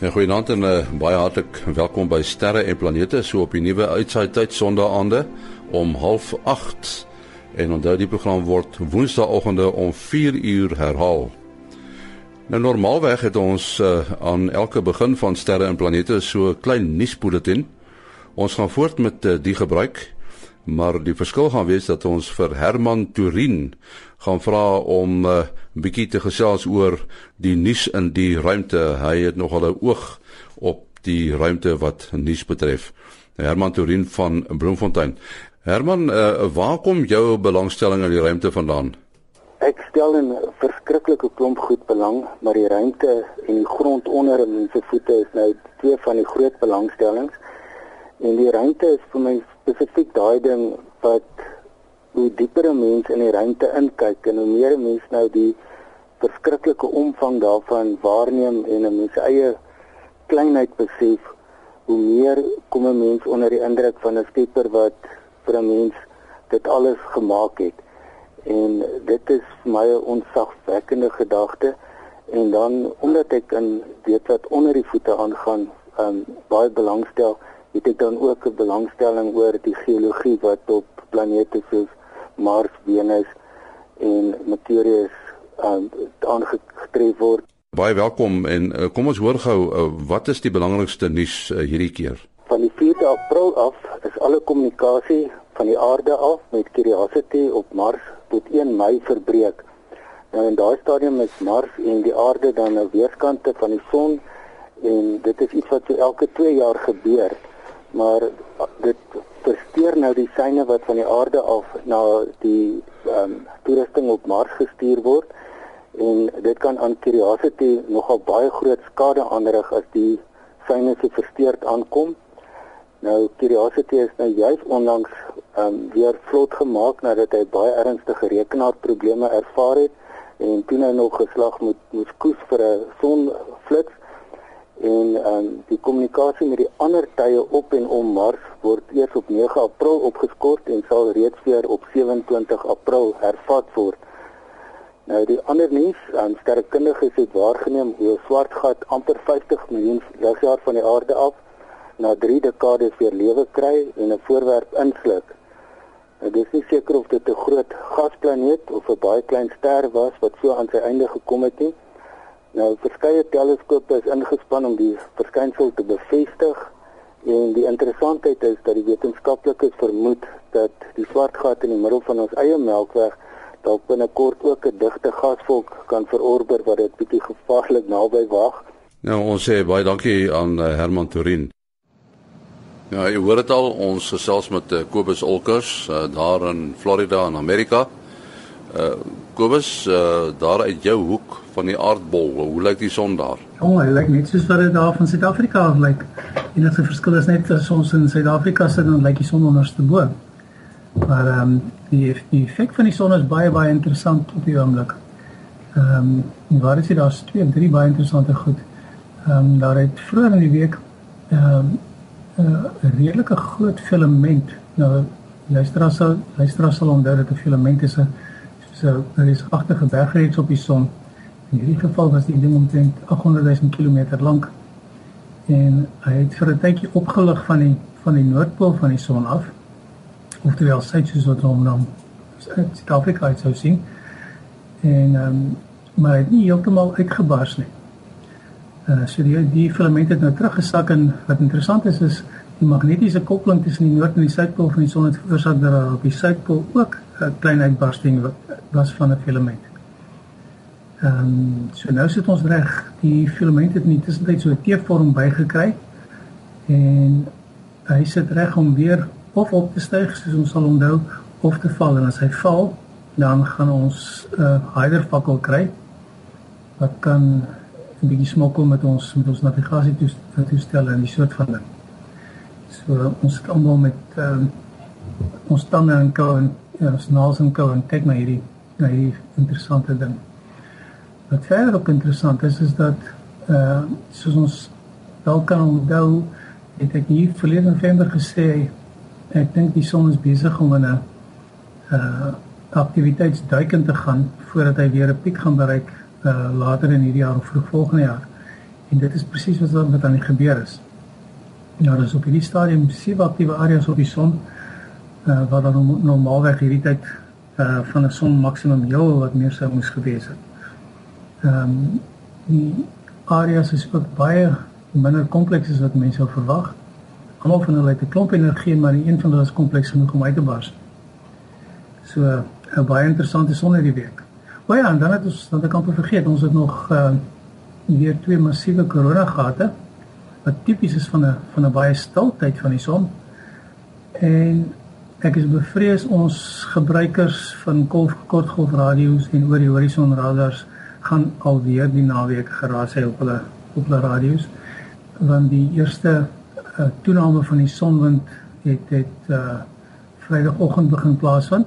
Ja, goeienaand en uh, baie hartlik welkom by Sterre en Planete so op die nuwe uitsaai tyd Sondagaande om 08:30 en onthou die program word Woensdaagoggende om 4 uur herhaal. Nou normaalweg het ons uh, aan elke begin van Sterre en Planete so 'n klein nuusbulletin. Ons gaan voort met uh, die gebruik, maar die verskil gaan wees dat ons vir Herman Turin gaan vra om 'n uh, bietjie te gesels oor die nuus in die ruimte. Hy het nogal 'n oog op die ruimte wat nuus betref. Herman Turin van Bloemfontein. Herman, uh, waar kom jou belangstelling in die ruimte vandaan? Ek stel 'n verskriklike klomp goed belang, maar die ruimte en die grond onder mense voete is nou twee van die groot belangstellings. En die ruimte is vir my spesifiek daai ding wat hoe dieper 'n mens in die ruimte inkyk en hoe meer 'n mens nou die verskriklike omvang daarvan waarneem en 'n mens eie kleinheid besef, hoe meer kom 'n mens onder die indruk van 'n skepper wat vir 'n mens dit alles gemaak het. En dit is my onsagwekkende gedagte en dan omdat ek in weet wat onder die voete aangaan, um baie belangstel, het ek dan ook 'n belangstelling oor die geologie wat op planete soos Mars, Venus en Mercurius um, aangetref word. Baie welkom en uh, kom ons hoor gou uh, wat is die belangrikste nuus uh, hierdie keer? Van die 4de April af is alle kommunikasie van die aarde af met Curiosity op Mars tot 1 Mei verbreek. Nou in daai stadium is Mars en die aarde dan nou weerskante van die son en dit is iets wat so elke 2 jaar gebeur. Maar dit versteur nou die syne wat van die aarde af na die ehm um, toerusting op Mars gestuur word en dit kan aan Curiosity nogal baie groot skade aanrig as die syne se versteurd aankom. Nou Curiosity is nou juis onlangs ehm um, weer vlot gemaak nadat hy baie ernstige rekenaarprobleme ervaar het en toe hy nog geslag moet moes koes vir 'n sonflits en um, die kommunikasie met die ander tye op en om Mars word eers op 9 April opgeskort en sal reeds weer op 27 April hervat word. Nou die ander nuus, aan um, sterrekundiges het waargeneem hoe 'n swart gat amper 50 miljoen ligjaar van die aarde af na 3 dekades weer lewe kry en 'n voorwerp insluk. Nou, dit is nie seker of dit 'n groot gasplaneet of 'n baie klein ster was wat so aan sy einde gekom het nie. Nou verskeie teleskope is ingespan om die verskynsel te bevestig en die interessantheid is dat die wetenskaplikes vermoed dat die swart gat in die middel van ons eie Melkweg dalk binnekort ook 'n digte gasvolk kan verorber wat dit bietjie gevaarlik naby wag. Nou ons sê baie dankie aan uh, Herman Turin. Ja, jy hoor dit al, ons gesels met uh, Kobus Olkers uh, daar in Florida in Amerika. Uh Kobus, uh daar uit jou hoek van die aardbol, hoe lyk die son daar? O, oh, hy lyk net soos wat dit daar van Suid-Afrika af lyk. En dit verskil is net as ons in Suid-Afrika sit dan lyk die son onderste bo. Maar ehm um, die die effek van die son is baie baie interessant op die oomblik. Ehm um, waar is dit daar's twee drie baie interessante goed. Ehm um, daar het vroeër in die week ehm um, 'n redelike groot filament nou luisteraars sal onthou dat 'n filament is 'n so daar is agterge bergreeks op die son. In hierdie geval was die ding omtrent 800 000 km lank en hy het vir 'n tydjie opgelig van die van die noordpool van die son af. Oftewel suid soos wat hom dan Suid-Afrika uit sou sien. En ehm um, maar hy het nie heeltemal uitgebars nie. Uh so die die filament het nou teruggesak en wat interessant is is die magnetiese koppeling tussen die noord en die suidpool van die son het veroorsaak dat daar op die suidpool ook 'n klein uitbarsting was van 'n filament. Ehm um, so nou sit ons reg. Die filament het in die tussentyd so 'n T-vorm bygekry en hy sit reg om weer of op te styg soos ons sal onthou of te val en as hy val dan gaan ons 'n uh, hyder fakkel kry wat kan 'n bietjie smokkel met ons met ons navigasie toestelle en die soort van ding. So ons sit almal met ehm um, ons tande en kou en ja, ons naels en kou en kyk na hierdie na hierdie interessante ding. Wat verder ook interessant is is dat uh soos ons dalk kan onthou, het ek hier verlede November gesê ek dink die son is besig om in 'n uh aktiwiteitsduik in te gaan voordat hy weer 'n piek gaan bereik uh later in hierdie jaar of vroeg volgende jaar. En dit is presies wat wat aan die gebeur is. Ja, dus op hierdie stadium sewe aktiewe areas op die son uh, wat dan normaalweg hierdie tyd uh, van 'n son maksimum heel wat meer sou moes gewees het. Ehm um, die areas is ook baie minder kompleks as wat mense sou verwag. Almal van hulle het 'n klomp energie, maar een van hulle is kompleks genoeg om uit te bars. So 'n baie interessante son hierdie week. O ja, en dan het ons dan ek amper vergeet, ons het nog uh, weer twee massiewe koronagate wat tipies is van 'n van 'n baie stil tyd van die son. En ek is bevrees ons gebruikers van kortgolfradio's en oor die horison radars gaan alweer die naweek geraas hy op hulle op hulle radio's want die eerste uh, toename van die sonwind het het uh Vrydagoggend begin plaasvind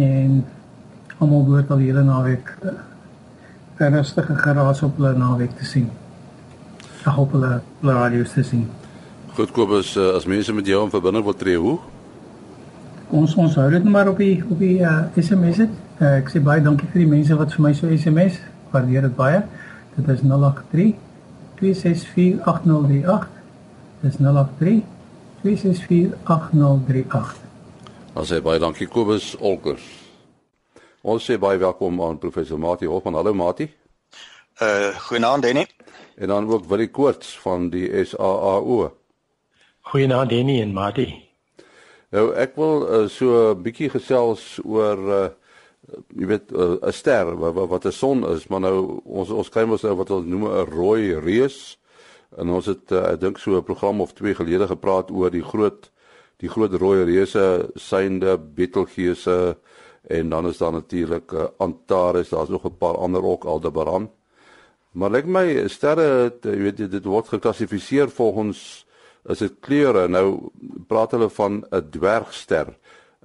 en almal behoort al die hele naweek uh, 'n rustige geraas op hulle naweek te sien. Ek hoop hulle hulle radio's te sien. Goed Kobus, uh, as mense met jou in verbinding wil tree, hoe? Ons ons hou dit maar op die op die uh, SMS dit. Uh, ek sê baie dankie vir die mense wat vir my so SMS waardeer dit baie. Dit is 083 2648038. Dis 083 2648038. Ons sê baie dankie Kobus Olkers. Ons sê baie welkom aan professor Mati Hofman. Hallo Mati. Uh goeienaand Denny. En dan ook Willie Koorts van die SAAO. Goeienaand Denny en Mati. Nou ek wil uh, so 'n bietjie gesels oor uh jy weet 'n uh, ster wat wat 'n son is, maar nou ons ons kry mos nou wat ons noem 'n rooi reus. En ons het uh, ek dink so 'n program of twee gelede gepraat oor die groot die groot rooi reuse, synde, Betelgeuse en dan is daar natuurlik uh, Antares, daar's nog 'n paar ander ook Aldebaran. Maar lyk my sterre, het, jy weet dit word geklassifiseer volgens is dit kleure. Nou praat hulle van 'n dwergster.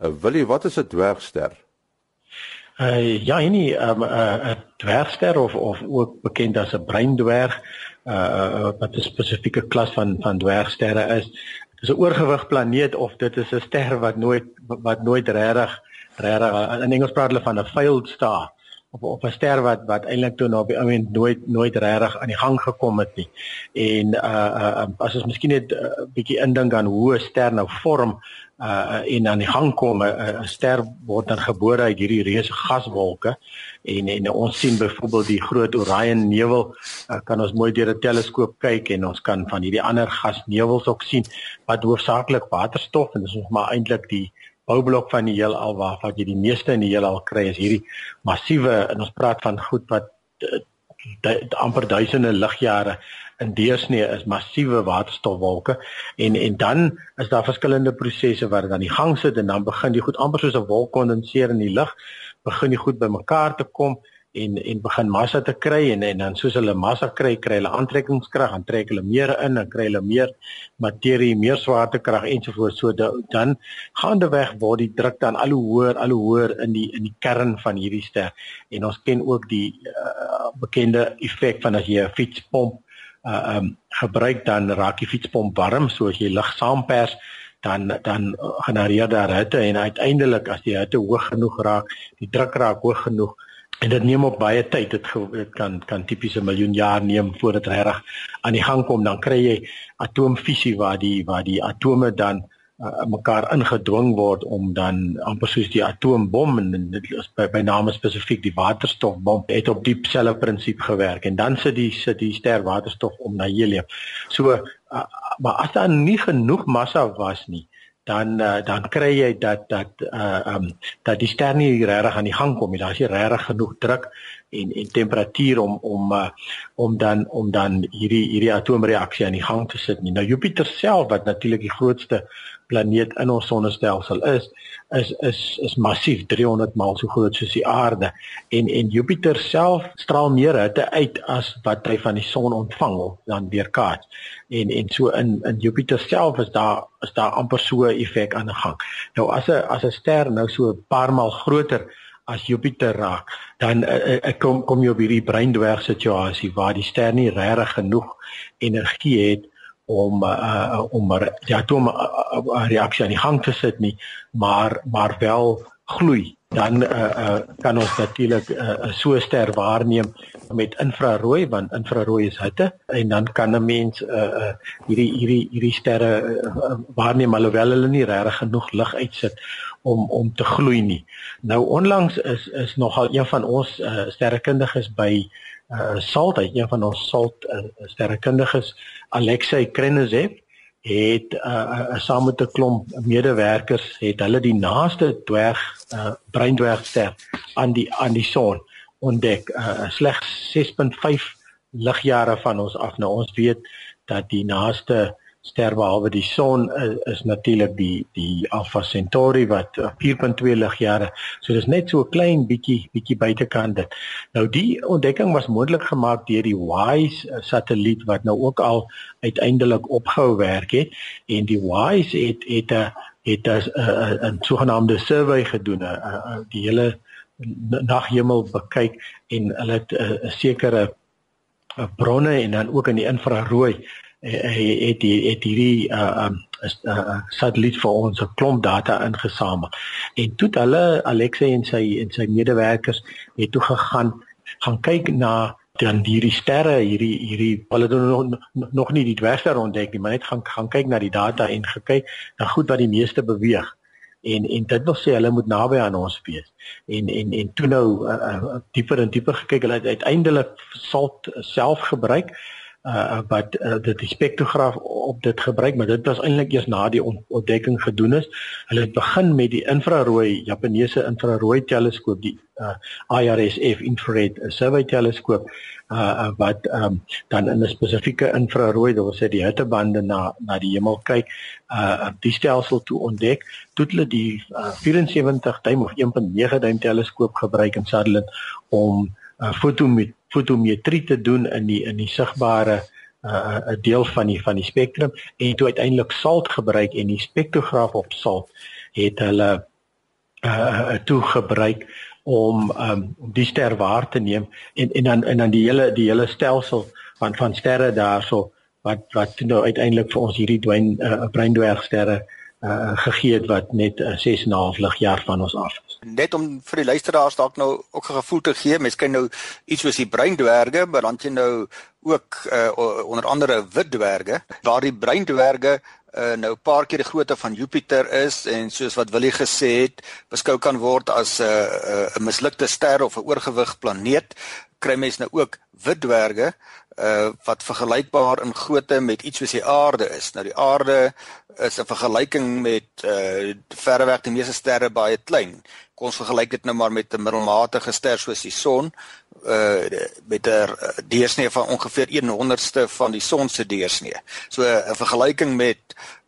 Uh, Willie, wat is 'n dwergster? Uh, ja, nie 'n um, uh, dwergster of of ook bekend as 'n breindwerg uh wat 'n spesifieke klas van van dwergsterre is. Dit is 'n oorgewig planeet of dit is 'n ster wat nooit wat nooit regtig regtig in Engels praat hulle van 'n failed star of of 'n ster wat wat eintlik toe nou op die nooit nooit regtig aan die gang gekom het nie. En uh uh as ons miskien net 'n uh, bietjie indink aan hoe 'n ster nou vorm uh en aan die gang kom 'n ster word dan gebore uit hierdie reuse gaswolke en en ons sien byvoorbeeld die groot Orion nevel uh, kan ons mooi deur 'n teleskoop kyk en ons kan van hierdie ander gasnevels ook sien wat hoofsaaklik waterstof en dis ons maar eintlik die boublok van die heelal waarvan jy die meeste in die heelal kry is hierdie massiewe en ons praat van goed wat amper duisende ligjare in deursnee is massiewe waterstofwolke. En en dan is daar verskillende prosesse wat aan die gang sit en dan begin die goed amper soos 'n wolk kondenseer in die lug begin die goed bymekaar te kom en en begin massa te kry en en dan soos hulle massa kry, kry hulle aantrekkingskrag, dan trek hulle meer in en kry hulle meer materie, meer swaartekrag ensovoorts. So dan gaandeweg word die druk dan al hoe hoër, al hoe hoër in die in die kern van hierdie ster. En ons ken ook die uh, bekende effek van as jy 'n fietspomp uh um gebruik dan raak die fietspomp warm, so as jy lug saampers dan dan genereer daar hitte en uiteindelik as die hitte hoog genoeg raak, die druk raak hoog genoeg en dit neem op baie tyd. Dit, dit kan kan tipies 'n miljoen jaar neem voordat dit reg aan die gang kom. Dan kry jy atoomfisie waar die waar die atome dan uh, mekaar ingedwing word om dan amper soos die atoombom en dit is by, by name spesifiek die waterstofbom het op dieselfde prinsip gewerk en dan sit die sit die ster waterstof om na helium. So uh, maar as daar nie genoeg massa was nie dan uh, dan kry jy dat dat uh um dat die ster nie regtig aan die gang kom nie. Daar's nie regtig genoeg druk en en temperatuur om om uh, om dan om dan hierdie hierdie atoomreaksie aan die gang te sit nie. Nou Jupiter self wat natuurlik die grootste planeet in ons sonnestelsel is, is is is massief 300 maal so groot soos die aarde en en Jupiter self straal meer hitte uit as wat hy van die son ontvang of dan weerkaats. En en so in in Jupiter self is daar is daar amper so 'n effek aan die gang. Nou as 'n as 'n ster nou so 'n paar maal groter as Jupiter raak, dan uh, uh, kom kom jy op hierdie breindwerg situasie waar die ster nie regtig genoeg energie het om uh, om die atoom uh, reaksie aan die gang te sit nie, maar maar wel gloei dan uh, uh, kan ons natuurlik 'n uh, so ster waarneem met infrarooi want infrarooi is hitte en dan kan 'n mens uh, uh, hierdie hierdie hierdie sterre uh, waarneem alhoewel hulle nie regtig genoeg lig uitsit om om te gloei nie. Nou onlangs is is nogal een van ons uh, sterrekundiges by Salt, een van ons Salt uh, sterrekundiges, Alexei Krenezev het uh, uh, saam met 'n klomp medewerkers het hulle die naaste dwerg uh, breindwergster aan die aan die son ontdek. Uh, slegs 6.5 ligjare van ons af. Nou ons weet dat die naaste ster behalwe die son is, is natuurlik die die Alpha Centauri wat 4.2 ligjare. So dis net so 'n klein bietjie bietjie buitekant dit. Nou die ontdekking was moontlik gemaak deur die WISE satelliet wat nou ook al uiteindelik opgehou werk het en die WISE het het 'n het 'n 'n sogenaamde survey gedoen, 'n die hele naghemel bekyk en hulle het 'n sekere bronne en dan ook in die infrarooi het die het hierdie uh um uh, satelliet vir ons 'n klomp data ingesamel. En toe het hulle Alexei en sy en sy medewerkers het toe gegaan gaan kyk na dan hierdie sterre, hierdie hierdie hulle het nog nog nie die dwergster ontdek nie, maar net gaan gaan kyk na die data en gekyk na goed wat die meeste beweeg. En en dit wil sê hulle moet naby aan ons wees. En en en toe nou uh, uh, dieper en dieper gekyk, hulle het uiteindelik salt self gebruik uh wat uh, dit spektrograaf op dit gebruik maar dit was eintlik eers na die ontdekking gedoen is. Hulle het begin met die infrarooi Japaneese infrarooi teleskoop die uh IRSF infrared survey teleskoop uh wat um, dan in 'n spesifieke infrarooi dit wil sê die hittebande na na die hemel kyk uh die stelsel toe ontdek. Toe hulle die uh, 74 duim of 1.9 duim teleskoop gebruik in Sutherland om uh, fotomet fotometrie te doen in die in die sigbare 'n uh, deel van die van die spektrum en toe uiteindelik salt gebruik en die spektrograaf op salt het hulle uh toe gebruik om um, om die ster waar te neem. En en dan en dan die hele die hele stelsel van van sterre daarso wat wat nou uiteindelik vir ons hierdie dwyn uh, breindwergsterre uh uh, gegee het wat net uh, 6 en 'n half ligjaar van ons af is. Net om vir die luisteraars dalk nou ook 'n gevoel te gee, mens kan nou iets soos die breindwerge, maar dan jy nou ook uh, onder andere wit dwerge waar die breindwerge uh, nou 'n paar keer die grootte van Jupiter is en soos wat Willie gesê het, beskou kan word as 'n uh, 'n uh, mislukte ster of 'n oorgewig planeet, kry mens nou ook wit dwerge uh wat vergelykbaar in grootte met iets soos die aarde is. Nou die aarde is 'n vergelyking met uh verreweg die meeste sterre baie klein. Kom ons vergelyk dit nou maar met 'n middelmatige ster soos die son uh met 'n deursnee van ongeveer 100ste van die son se deursnee. So 'n vergelyking met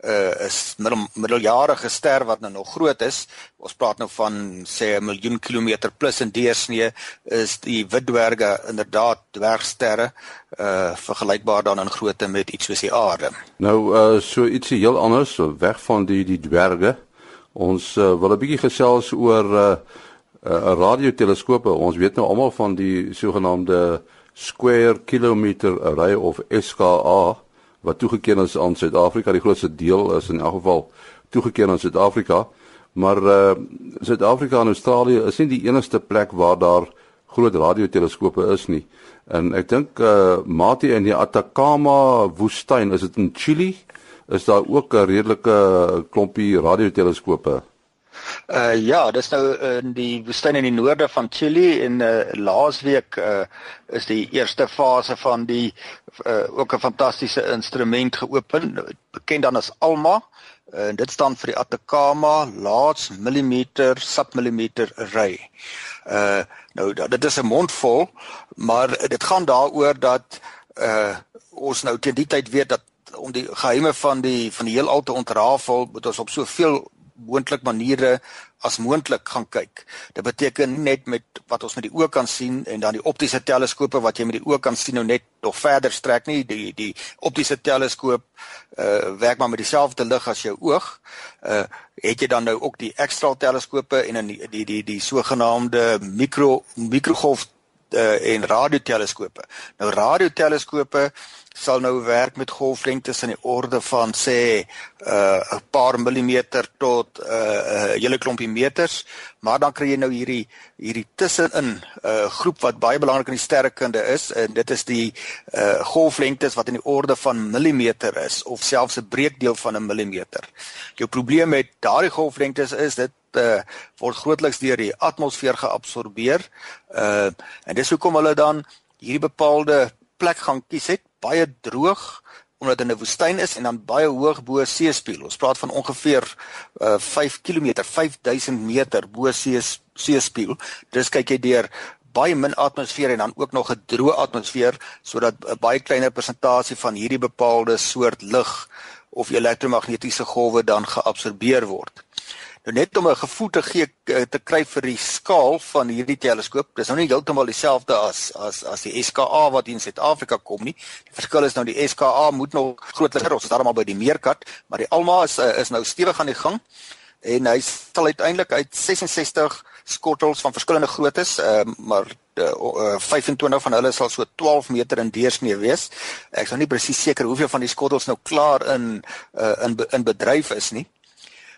uh 'n middel, middeljarige ster wat nou nog groot is. Ons praat nou van sê 'n miljoen kilometer plus in deursnee is die wit dwerge inderdaad dwergsterre uh vergelykbaar dan in grootte met iets soos die aarde. Nou uh so ietsie heel anders, so weg van die die dwerge. Ons uh, wil 'n bietjie gesels oor uh 'n uh, radioteleskope. Ons weet nou almal van die sogenaamde Square Kilometer Array of SKA wat toegeken is aan Suid-Afrika. Die grootste deel is in elk geval toegeken aan Suid-Afrika. Maar uh Suid-Afrika en Australië is nie die enigste plek waar daar groot radioteleskope is nie. En ek dink uh Mati in die Atacama woestyn, is dit in Chili? Is daar ook 'n redelike klompie radioteleskope? Uh ja, dis nou in die woestyn in die noorde van Chili en uh laasweek uh is die eerste fase van die uh ook 'n fantastiese instrument geopen, bekend dan as ALMA. Uh, en dit staan vir die Atacama Large Millimeter Submillimeter Array. Uh nou dit is 'n mond vol, maar dit gaan daaroor dat uh ons nou teen die tyd weet dat om die geheime van die van die heelal te ontrafel, moet ons op soveel moontlik maniere as moontlik gaan kyk. Dit beteken nie net met wat ons met die oë kan sien en dan die optiese teleskope wat jy met die oë kan sien nou net nog verder strek nie. Die die optiese teleskoop uh werk maar met dieselfde lig as jou oog. Uh het jy dan nou ook die ekstra teleskope en dan die die die, die sogenaamde mikro mikrogolf uh, en radioteleskope. Nou radioteleskope sal nou werk met golflengtes in die orde van sê uh 'n paar millimeter tot uh 'n hele klompie meters, maar dan kry jy nou hierdie hierdie tussenin 'n uh, groep wat baie belangrik in die sterrekunde is en dit is die uh golflengtes wat in die orde van millimeter is of selfs 'n breekdeel van 'n millimeter. Jou probleem met daardie golflengtes is dit uh, word grootliks deur die atmosfeer geabsorbeer. Uh en dis hoekom hulle dan hierdie bepaalde plek gaan kies het, baie droog omdat dit 'n woestyn is en dan baie hoog bo seespieël. Ons praat van ongeveer uh 5 km, 5000 meter bo seespieël. Dis kyk jy deur baie min atmosfeer en dan ook nog 'n droë atmosfeer sodat 'n baie kleiner persentasie van hierdie bepaalde soort lig of elektromagnetiese golwe dan geabsorbeer word. Nou net om 'n gevoel te gee eh, te kry vir die skaal van hierdie teleskoop. Dis nou nie heeltemal dieselfde as as as die SKA wat in Suid-Afrika kom nie. Die verskil is nou die SKA moet nog groter, ons is daarom al by die meerkat, maar die Alma is eh, is nou stewig aan die gang en hy sal uiteindelik uit 66 skottels van verskillende groottes, uh, maar uh, uh, 25 van hulle sal so 12 meter in deursnee wees. Ek is nou nie presies seker hoeveel van die skottels nou klaar in uh, in in bedryf is nie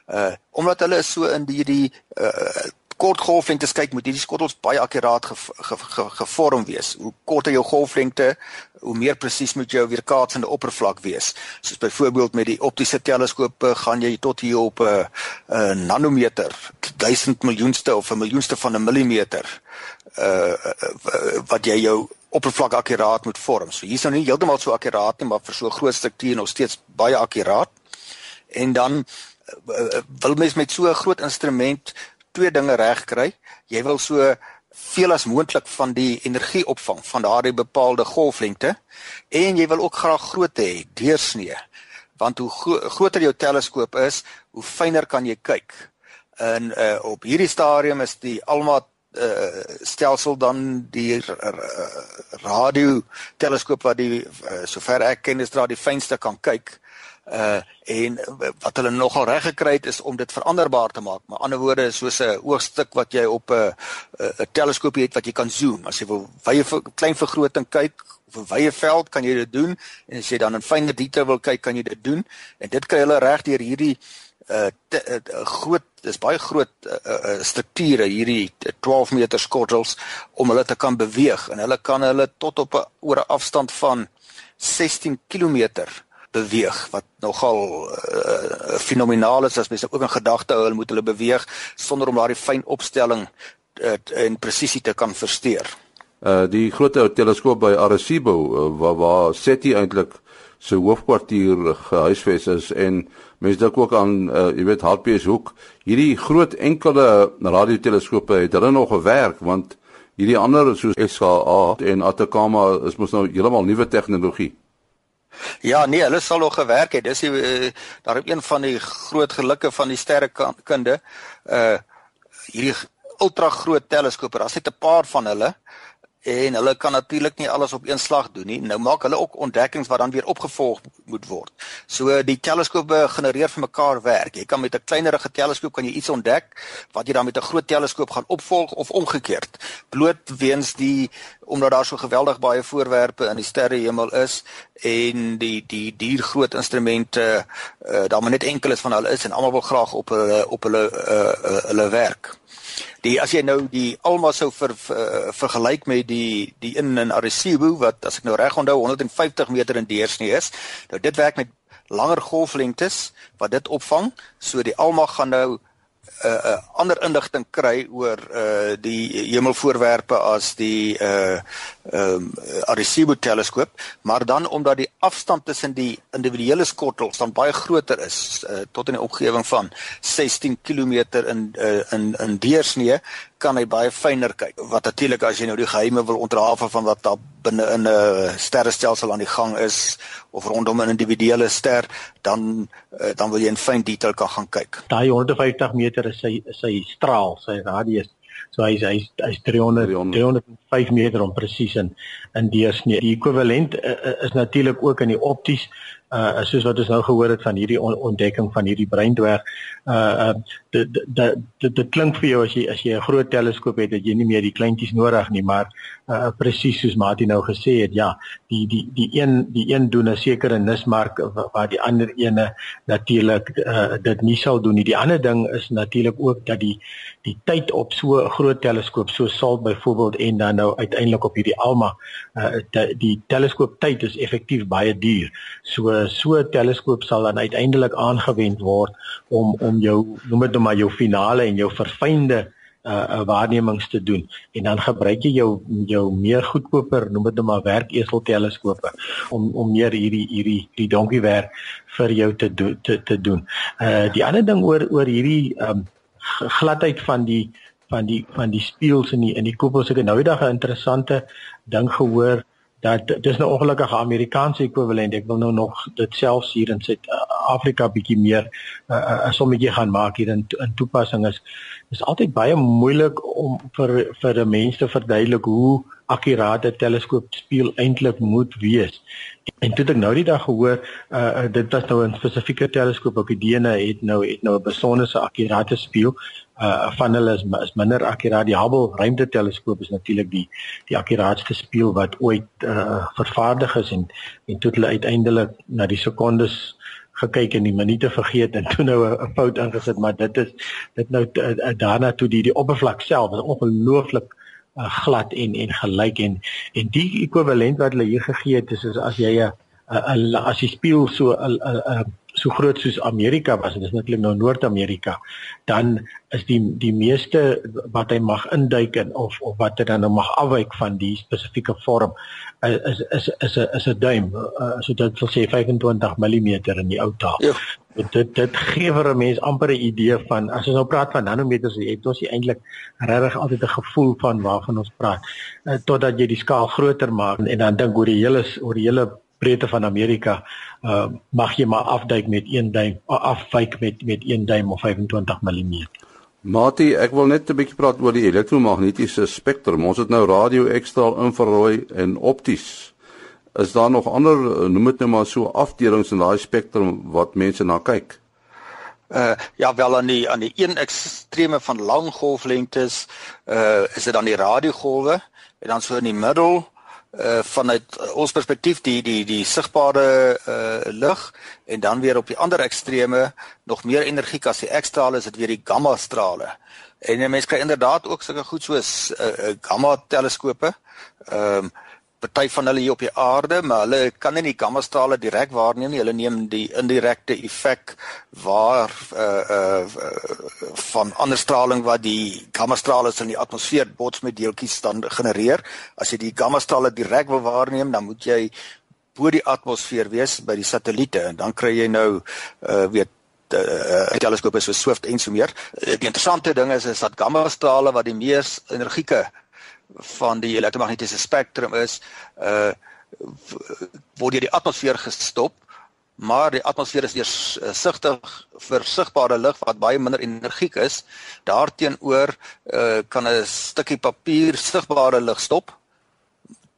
uh omdat hulle so in die die uh kort golflengtes kyk moet hierdie skottels baie akkuraat ge, ge, ge, gevorm wees. Hoe korter jou golflengte, hoe meer presies moet jou weerkaatsende oppervlak wees. Soos byvoorbeeld met die optiese teleskope gaan jy tot hier op 'n uh, uh, nanometer, 1000 miljoenste of 'n miljoenste van 'n millimeter uh wat jy jou oppervlak akkuraat moet vorm. So hier is nou nie heeltemal so akkuraat nie, maar vir so 'n groot struktuur nog steeds baie akkuraat. En dan wil mens met so 'n groot instrument twee dinge reg kry. Jy wil so veel as moontlik van die energie opvang van daardie bepaalde golflengte en jy wil ook graag groot hê deursnee. Want hoe gro groter jou teleskoop is, hoe fyner kan jy kyk. En uh, op hierdie stadium is die Alma uh, stelsel dan die radio teleskoop wat die uh, sover ek ken is daar die fynste kan kyk uh en wat hulle nogal reg gekry het is om dit veranderbaar te maak. Maar ander woorde soos 'n oogstuk wat jy op 'n 'n teleskoopie het wat jy kan zoom. As jy wil wye klein vergroting kyk of 'n wye veld kan jy dit doen en as jy dan in fynere detail wil kyk kan jy dit doen. En dit kry hulle reg deur hierdie uh te, uh, groot dis baie groot uh, uh, strukture hierdie 12 meter skottels om hulle te kan beweeg en hulle kan hulle tot op 'n oor 'n afstand van 16 km beweeg wat nogal uh, fenomenaal is as mense ook in gedagte hou hulle moet hulle beweeg sonder om daardie fyn opstelling uh, en presisie te kan versteur. Uh die groot teleskoop by Arecibo uh, waar waar SETI eintlik se hoofkwartier gehuisves is en mense dink ook aan uh, jy weet HPS hoek hierdie groot enkele radioteleskope het hulle nog gewerk want hierdie ander soos SKA en Atacama is mos nou heeltemal nuwe tegnologie. Ja, nee, hulle sal nog gewerk het. Dis die uh, daar een van die groot gelukke van die sterrekunde. Uh hierdie ultra groot teleskope, daar's net 'n paar van hulle en hulle kan natuurlik nie alles op een slag doen nie. Nou maak hulle ook ontdekkings wat dan weer opgevolg moet word. So die teleskope genereer vir mekaar werk. Jy kan met 'n kleinerige teleskoop kan jy iets ontdek wat jy dan met 'n groot teleskoop gaan opvolg of omgekeerd. Bloot weens die omdat daar so geweldig baie voorwerpe in die sterrehemel is en die die dier groot instrumente uh, daar maar net enkele van hulle is en almal wil graag op hulle op hulle uh, hulle werk. Die as jy nou die Alma sou ver, ver, vergelyk met die die in in Arecibo wat as ek nou reg onthou 150 meter in deursnee is, nou dit werk met langer golflengtes wat dit opvang. So die Alma gaan nou 'n uh, uh, ander inligting kry oor uh die hemelvoorwerpe as die uh um Arecibo teleskoop, maar dan omdat die afstand tussen die individuele skottels dan baie groter is, uh, tot in die omgewing van 16 km in uh, in in deursnee, kan hy baie fyner kyk. Wat natuurlik as jy nou die geheime wil ontrafel van wat daar binne in 'n sterrestelsel aan die gang is of rondom 'n individuele ster, dan uh, dan wil jy in fyn detail kan gaan kyk. Daai 150 meter is sy sy straal, sy radius. So hy's hy's hy's 300 300 5 meter om presies in in deursnee. Die ekwivalent uh, is natuurlik ook in die opties uh soos wat ons nou gehoor het van hierdie on ontdekking van hierdie breindwerg uh dit dit dit klink vir jou as jy as jy 'n groot teleskoop het dat jy nie meer die kleintjies nodig nie maar uh presies soos Mati nou gesê het ja die die die een die een doen 'n sekere nismark waar die ander ene natuurlik uh dit nie sal doen nie. Die ander ding is natuurlik ook dat die die tyd op so 'n groot teleskoop so sal byvoorbeeld en dan nou uiteindelik op hierdie ALMA uh die, die teleskoop tyd is effektief baie duur. So so 'n teleskoop sal dan uiteindelik aangewend word om om jou noem dit nou maar jou finale en jou verfynde uh waarnemings te doen en dan gebruik jy jou jou meer goedkoper noem dit nou maar werkesel teleskope om om meer hierdie hierdie die donkie werk vir jou te do, te te doen. Uh die ander ding oor oor hierdie um gladheid van die van die van die spieëls in die in die koepels ek het nou eendag 'n interessante ding gehoor dat dis nou ongelukkige Amerikaanse ekwivalent. Ek wil nou nog dit selfs hier in Suid-Afrika bietjie meer 'n uh, uh, uh, sommetjie gaan maak hier in in toepassing is is altyd baie moeilik om vir vir 'n mens te verduidelik hoe akkuraat 'n teleskoop speel eintlik moet wees. En toe ek nou die dag gehoor, uh, dit was nou 'n spesifieke teleskoop op die DNA het nou het nou 'n besonderse akkurate speel uh van hulle is, is minder akkuraat. Die Hubble ruimteteleskoop is natuurlik die die akkuraatste spieël wat ooit uh vervaardig is en en toe hulle uiteindelik na die sekondes gekyk en die minute vergeet en toe nou 'n fout ingesit, maar dit is dit nou uh, daarna toe die die oppervlak self is ongelooflik uh, glad en en gelyk en en die ekwivalent wat hulle hier gegee het is, is as jy 'n as jy speel so 'n 'n so groot soos Amerika was en dis natuurlik nou Noord-Amerika, dan is die die meeste wat hy mag induik in of of wat hy dan nou mag afwyk van die spesifieke vorm is is is 'n is 'n duim. Uh, so dit wil sê 25 mm in die ou taal. Ja. Dit dit gee vir 'n mens amper 'n idee van as ons nou praat van nanometers, het ons eintlik regtig altyd 'n gevoel van waarvan ons praat. Uh, totdat jy die skaal groter maak en dan dink oor die hele oor die hele breedte van Amerika uh mag jy maar afduik met 1 duim afwyk met met 1 duim of 25 mm. Mati, ek wil net 'n bietjie praat oor die elektromagnetiese spektrum. Ons het nou radio, ekstraal, infrarooi en opties. Is daar nog ander noem dit nou maar so afdelings in daai spektrum wat mense na kyk? Uh ja wel aan die aan die een ekstreme van lang golflengtes uh is dit dan die radiogolwe en dan so in die middel uh vanuit uh, ons perspektief die die die sigbare uh lig en dan weer op die ander ekstreme nog meer energie as die X-strale is dit weer die gamma strale. En mense kry inderdaad ook sulke goed soos uh, uh gamma teleskope. Ehm um, party van hulle hier op die aarde, maar hulle kan nie die gamma strale direk waarneem nie. Hulle neem die indirekte effek waar uh uh van ander straling wat die gamma strale in die atmosfeer bots met deeltjies dan genereer. As jy die gamma strale direk wil waarneem, dan moet jy bo die atmosfeer wees by die satelliete en dan kry jy nou uh weet uh teleskope so Swift en so meer. Die interessante ding is is dat gamma strale wat die mees energieke van die elektromagnetiese spektrum is uh word deur die atmosfeer gestop maar die atmosfeer is eers uh, sigtig vir sigbare lig wat baie minder energiek is. Daarteenoor uh, kan 'n stukkie papier sigbare lig stop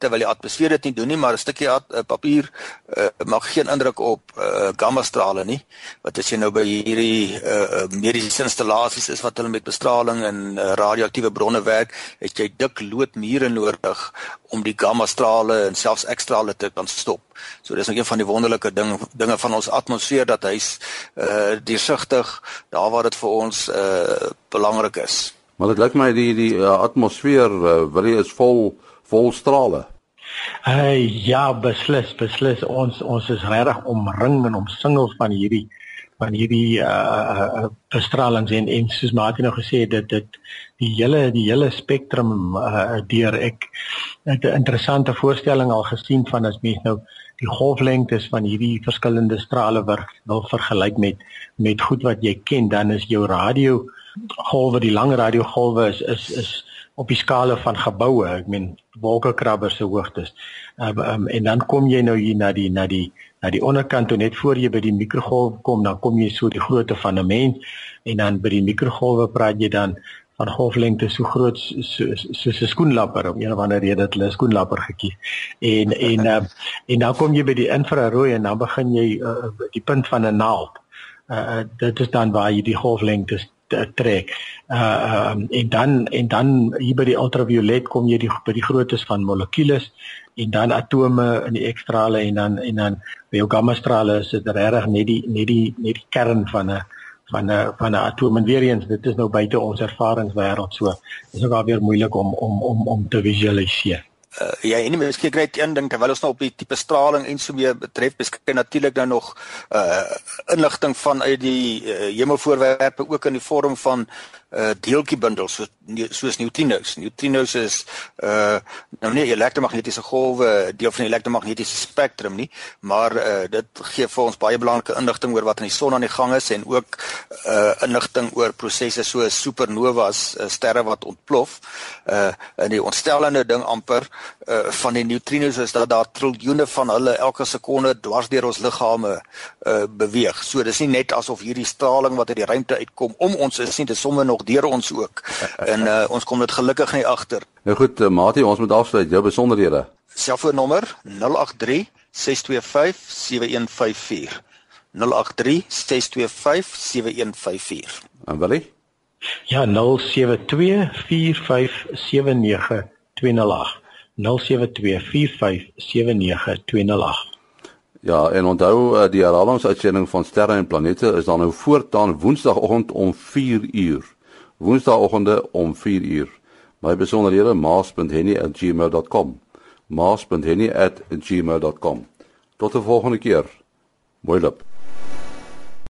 terwyl die atmosfeer dit nie doen nie, maar 'n stukkie at, uh, papier uh, maak geen indruk op uh, gamma strale nie. Wat as jy nou by hierdie uh, mediese installasies is wat hulle met bestraling en uh, radioaktiewe bronne werk, het jy dik loodmure nodig om die gamma strale en selfs X-strale te kan stop. So dis nog een van die wonderlike ding dinge van ons atmosfeer dat hy's uh, deursigtig daar waar dit vir ons uh, belangrik is. Maar dit lyk my die die uh, atmosfeer uh, wil jy is vol vol strale. Hey, ja, beslis, beslis. Ons ons is regtig omring en omsingel van hierdie van hierdie uh uh bestralings en en soos Martin nou gesê het dit dit die hele die hele spektrum uh deur ek het 'n interessante voorstelling al gesien van as mens nou die golflengtes van hierdie verskillende strale wil vergelyk met met goed wat jy ken dan is jou radio golwe die lang radiogolwe is is is op die skale van geboue, ek meen wolkekrabbers se hoogtes. Um, um, en dan kom jy nou hier na die na die na die onderkant toe net voor jy by die mikrogolf kom, dan kom jy so die grootte van 'n mens en dan by die mikrogolwe praat jy dan van golflengte so groot soos so, so 'n skoenlapper om een of ander rede het hulle skoenlapper gekies. En en uh, en dan kom jy by die infrarooi en dan begin jy uh, die punt van 'n naald. Uh, dit is dan waar jy die golflengte trek. Uh um, en dan en dan hier by die ultraviolet kom jy die by die groottes van molekules en dan atome in die ekstrale en dan en dan by jou gamma strale is dit regtig net die net die net die kern van 'n van 'n van 'n atoom en weer eens dit is nou buite ons ervaringswêreld so is ook alweer moeilik om om om om te visualiseer. Uh, ja, en miskien net een ding terwyl ons nou op die tipe straling en so meer betref, beskik natuurlik nou nog uh inligting van uit die uh, hemelvoorwerpe ook in die vorm van uh deeltjiebundels so soos neutrinos. Neutrinos is uh nou nie elektromagnetiese golwe deel van die elektromagnetiese spektrum nie, maar uh dit gee vir ons baie belangrike inligting oor wat in die son aan die gang is en ook uh inligting oor prosesse soos supernovas, uh, sterre wat ontplof. Uh en die ontstellende ding amper uh van die neutrinos is dat daar triljoene van hulle elke sekonde dwars deur ons liggame uh beweeg. So dis nie net asof hierdie straling wat uit die ruimte uitkom om ons is nie, dit somme nog deur ons ook. En uh, ons kom dit gelukkig nie agter. Nou goed, uh, Mati, ons moet afsluit. Jou besonderhede. Selfoonnommer 083 625 7154. 083 625 7154. En Willie? Ja, 072 4579 208. 0724579208. Ja, en onthou uh, die herhalingsuitsending van Sterre en Planete is dan nou voortaan Woensdagoggend om 4 uur. Woensdagoggende om 4 uur. My besonderhede maas.henny@gmail.com. maas.henny@gmail.com. Tot 'n volgende keer. Mooi loop.